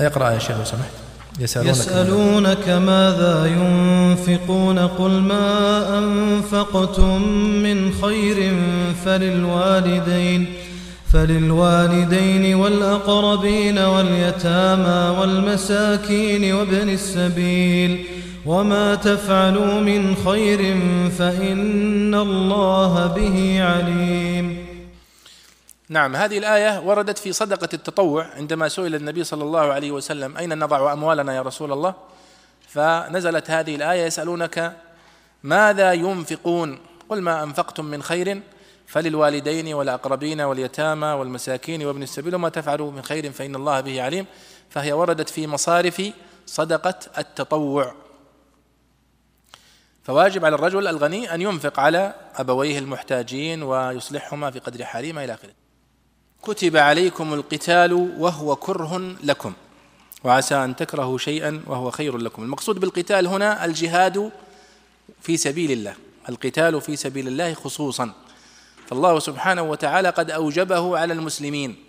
اقرأ يا شيخ لو سمحت. يسألونك, يسألونك ماذا ينفقون؟ قل ما أنفقتم من خير فللوالدين فللوالدين والأقربين واليتامى والمساكين وابن السبيل. وما تفعلوا من خير فإن الله به عليم. نعم هذه الآية وردت في صدقة التطوع عندما سئل النبي صلى الله عليه وسلم أين نضع أموالنا يا رسول الله؟ فنزلت هذه الآية يسألونك ماذا ينفقون؟ قل ما أنفقتم من خير فللوالدين والأقربين واليتامى والمساكين وابن السبيل وما تفعلوا من خير فإن الله به عليم. فهي وردت في مصارف صدقة التطوع. فواجب على الرجل الغني أن ينفق على أبويه المحتاجين ويصلحهما في قدر حالهما إلى آخره. كتب عليكم القتال وهو كره لكم. وعسى أن تكرهوا شيئا وهو خير لكم. المقصود بالقتال هنا الجهاد في سبيل الله. القتال في سبيل الله خصوصا. فالله سبحانه وتعالى قد أوجبه على المسلمين.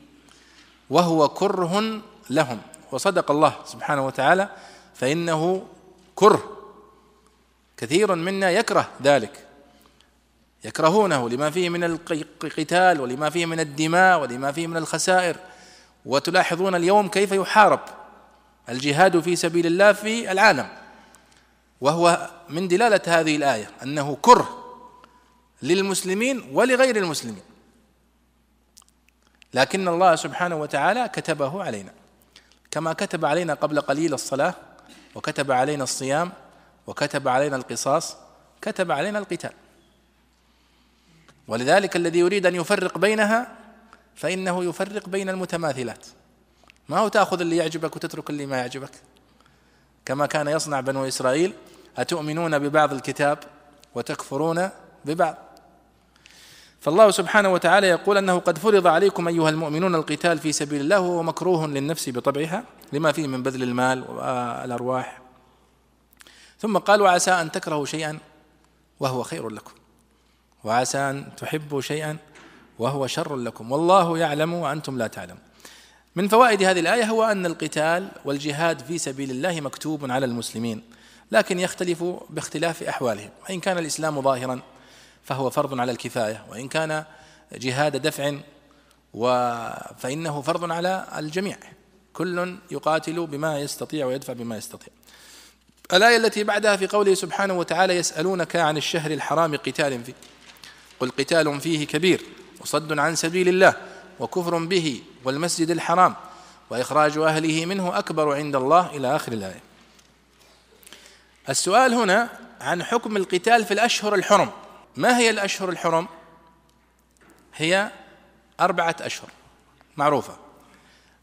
وهو كره لهم. وصدق الله سبحانه وتعالى فإنه كره. كثير منا يكره ذلك. يكرهونه لما فيه من القتال ولما فيه من الدماء ولما فيه من الخسائر. وتلاحظون اليوم كيف يحارب الجهاد في سبيل الله في العالم. وهو من دلالة هذه الآية أنه كره للمسلمين ولغير المسلمين. لكن الله سبحانه وتعالى كتبه علينا. كما كتب علينا قبل قليل الصلاة وكتب علينا الصيام وكتب علينا القصاص كتب علينا القتال. ولذلك الذي يريد أن يفرق بينها فإنه يفرق بين المتماثلات. ما هو تأخذ اللي يعجبك وتترك اللي ما يعجبك؟ كما كان يصنع بنو إسرائيل أتؤمنون ببعض الكتاب وتكفرون ببعض؟ فالله سبحانه وتعالى يقول أنه قد فرض عليكم أيها المؤمنون القتال في سبيل الله وهو مكروه للنفس بطبعها لما فيه من بذل المال والأرواح. ثم قال وعسى أن تكرهوا شيئا وهو خير لكم. وعسى أن تحبوا شيئا وهو شر لكم. والله يعلم وأنتم لا تعلمون من فوائد هذه الآية هو أن القتال والجهاد في سبيل الله مكتوب على المسلمين لكن يختلف باختلاف أحوالهم. وإن كان الإسلام ظاهرا فهو فرض على الكفاية وإن كان جهاد دفع فإنه فرض على الجميع. كل يقاتل بما يستطيع ويدفع بما يستطيع. الآية التي بعدها في قوله سبحانه وتعالى يسألونك عن الشهر الحرام قتال فيه قل قتال فيه كبير وصد عن سبيل الله وكفر به والمسجد الحرام وإخراج أهله منه أكبر عند الله إلى آخر الآية. السؤال هنا عن حكم القتال في الأشهر الحرم. ما هي الأشهر الحرم؟ هي أربعة أشهر معروفة.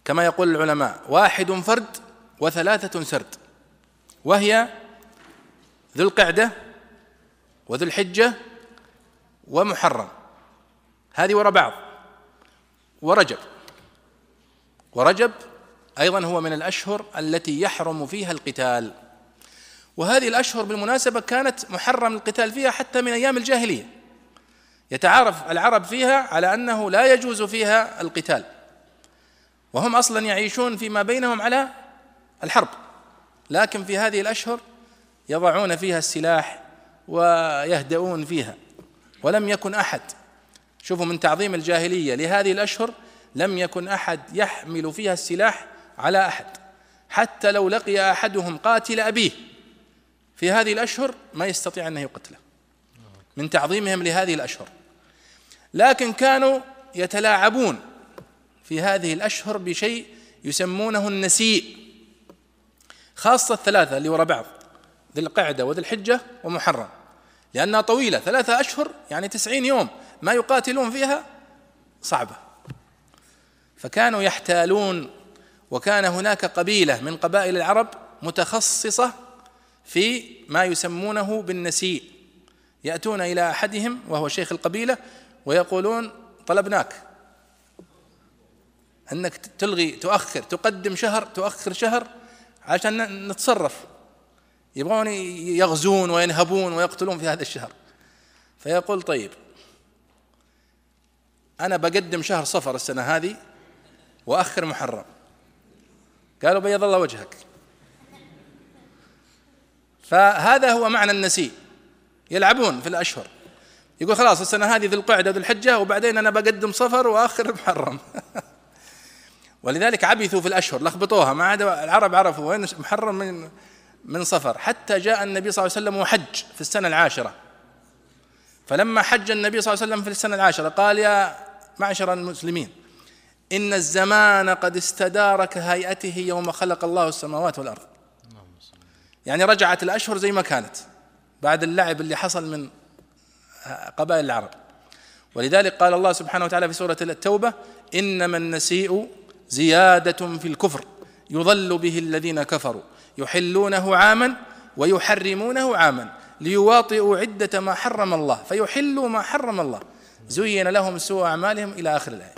كما يقول العلماء واحد فرد وثلاثة سرد. وهي ذو القعدة وذو الحجة ومحرم. هذه وراء بعض. ورجب. ورجب أيضا هو من الأشهر التي يحرم فيها القتال. وهذه الأشهر بالمناسبة كانت محرم القتال فيها حتى من أيام الجاهلية. يتعارف العرب فيها على أنه لا يجوز فيها القتال. وهم أصلا يعيشون فيما بينهم على الحرب. لكن في هذه الأشهر يضعون فيها السلاح ويهدؤون فيها. ولم يكن أحد. شوفوا من تعظيم الجاهلية لهذه الأشهر لم يكن أحد يحمل فيها السلاح على أحد. حتى لو لقي أحدهم قاتل أبيه في هذه الأشهر ما يستطيع أن يقتله. من تعظيمهم لهذه الأشهر. لكن كانوا يتلاعبون في هذه الأشهر بشيء يسمونه النسيء خاصة الثلاثة اللي وراء بعض ذي القعدة وذي الحجة ومحرم. لأنها طويلة ثلاثة أشهر يعني تسعين يوم ما يقاتلون فيها صعبة. فكانوا يحتالون وكان هناك قبيلة من قبائل العرب متخصصة في ما يسمونه بالنسيء. يأتون إلى أحدهم وهو شيخ القبيلة ويقولون طلبناك. أنك تلغي تؤخر تقدم شهر تؤخر شهر عشان نتصرف. يبغون يغزون وينهبون ويقتلون في هذا الشهر. فيقول طيب أنا بقدم شهر صفر السنة هذه وأخر محرم. قالوا بيض الله وجهك. فهذا هو معنى النسيء. يلعبون في الأشهر. يقول خلاص السنة هذه ذي القعدة ذي الحجة وبعدين أنا بقدم صفر وآخر محرم. ولذلك عبثوا في الأشهر لخبطوها. ما عاد العرب عرفوا وين محرم من من صفر. حتى جاء النبي صلى الله عليه وسلم وحج في السنة العاشرة. فلما حج النبي صلى الله عليه وسلم في السنة العاشرة قال يا معشر المسلمين إن الزمان قد استدار كهيئته يوم خلق الله السماوات والأرض. يعني رجعت الأشهر زي ما كانت بعد اللعب اللي حصل من قبائل العرب. ولذلك قال الله سبحانه وتعالى في سورة التوبة إنما النسيء زيادة في الكفر يضل به الذين كفروا. يحلونه عاما ويحرمونه عاما ليواطئوا عدة ما حرم الله فيحلوا ما حرم الله. زين لهم سوء أعمالهم إلى آخر الآية.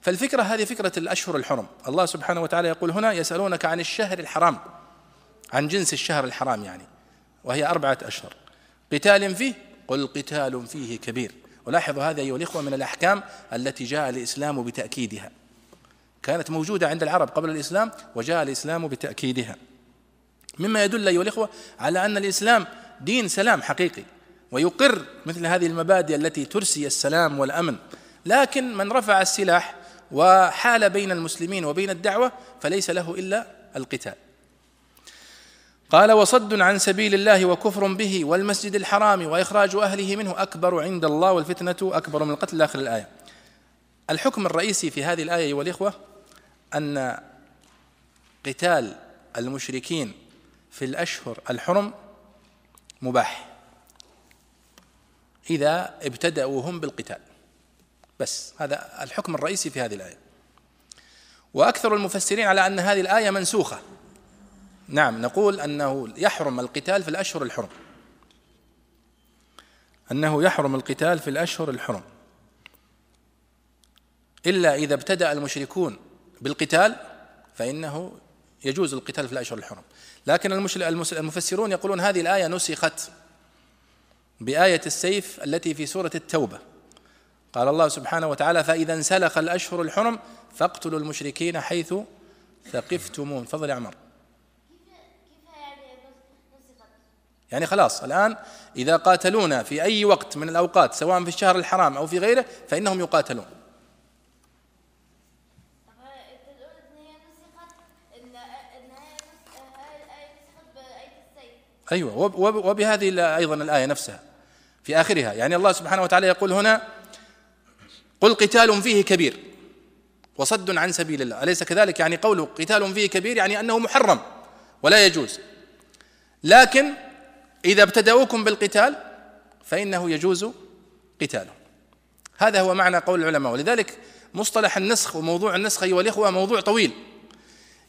فالفكرة هذه فكرة الأشهر الحرم. الله سبحانه وتعالى يقول هنا يسألونك عن الشهر الحرام عن جنس الشهر الحرام يعني وهي أربعة أشهر. قتال فيه؟ قل قتال فيه كبير. ولاحظوا هذا أيها الإخوة من الأحكام التي جاء الإسلام بتأكيدها. كانت موجودة عند العرب قبل الإسلام وجاء الإسلام بتأكيدها. مما يدل أيها الإخوة على أن الإسلام دين سلام حقيقي ويقر مثل هذه المبادئ التي ترسي السلام والأمن لكن من رفع السلاح وحال بين المسلمين وبين الدعوة فليس له إلا القتال قال وصد عن سبيل الله وكفر به والمسجد الحرام وإخراج أهله منه أكبر عند الله والفتنة أكبر من القتل اخر الآية. الحكم الرئيسي في هذه الآية أيها الإخوة أن قتال المشركين في الأشهر الحرم مباح إذا ابتدأوا هم بالقتال. بس هذا الحكم الرئيسي في هذه الآية. وأكثر المفسرين على أن هذه الآية منسوخة نعم نقول أنه يحرم القتال في الأشهر الحرم أنه يحرم القتال في الأشهر الحرم إلا إذا ابتدأ المشركون بالقتال فإنه يجوز القتال في الأشهر الحرم. لكن المفسرون يقولون هذه الآية نسخت بآية السيف التي في سورة التوبة. قال الله سبحانه وتعالى فإذا انسلخ الأشهر الحرم فاقتلوا المشركين حيث ثقفتمون فضل عمر. يعني خلاص الآن إذا قاتلونا في أي وقت من الأوقات سواء في الشهر الحرام أو في غيره فإنهم يقاتلون. أيوة وبهذه أيضا الآية نفسها في آخرها يعني الله سبحانه وتعالى يقول هنا قل قتال فيه كبير وصد عن سبيل الله أليس كذلك؟ يعني قوله قتال فيه كبير يعني أنه محرم ولا يجوز. لكن إذا ابتدأوكم بالقتال فإنه يجوز قتاله. هذا هو معنى قول العلماء ولذلك مصطلح النسخ وموضوع النسخ أيها الإخوة موضوع طويل.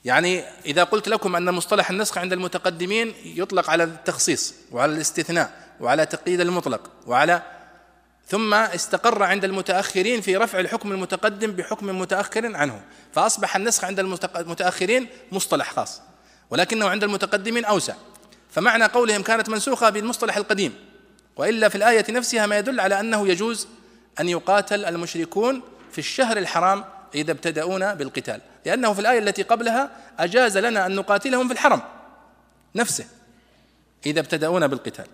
يعني إذا قلت لكم أن مصطلح النسخ عند المتقدمين يطلق على التخصيص وعلى الاستثناء وعلى تقييد المطلق وعلى ثم استقر عند المتأخرين في رفع الحكم المتقدم بحكم متأخر عنه فأصبح النسخ عند المتأخرين مصطلح خاص ولكنه عند المتقدمين أوسع. فمعنى قولهم كانت منسوخة بالمصطلح القديم وإلا في الآية نفسها ما يدل على أنه يجوز أن يقاتل المشركون في الشهر الحرام إذا ابتدأونا بالقتال. لأنه في الآية التي قبلها أجاز لنا أن نقاتلهم في الحرم نفسه إذا ابتدأونا بالقتال.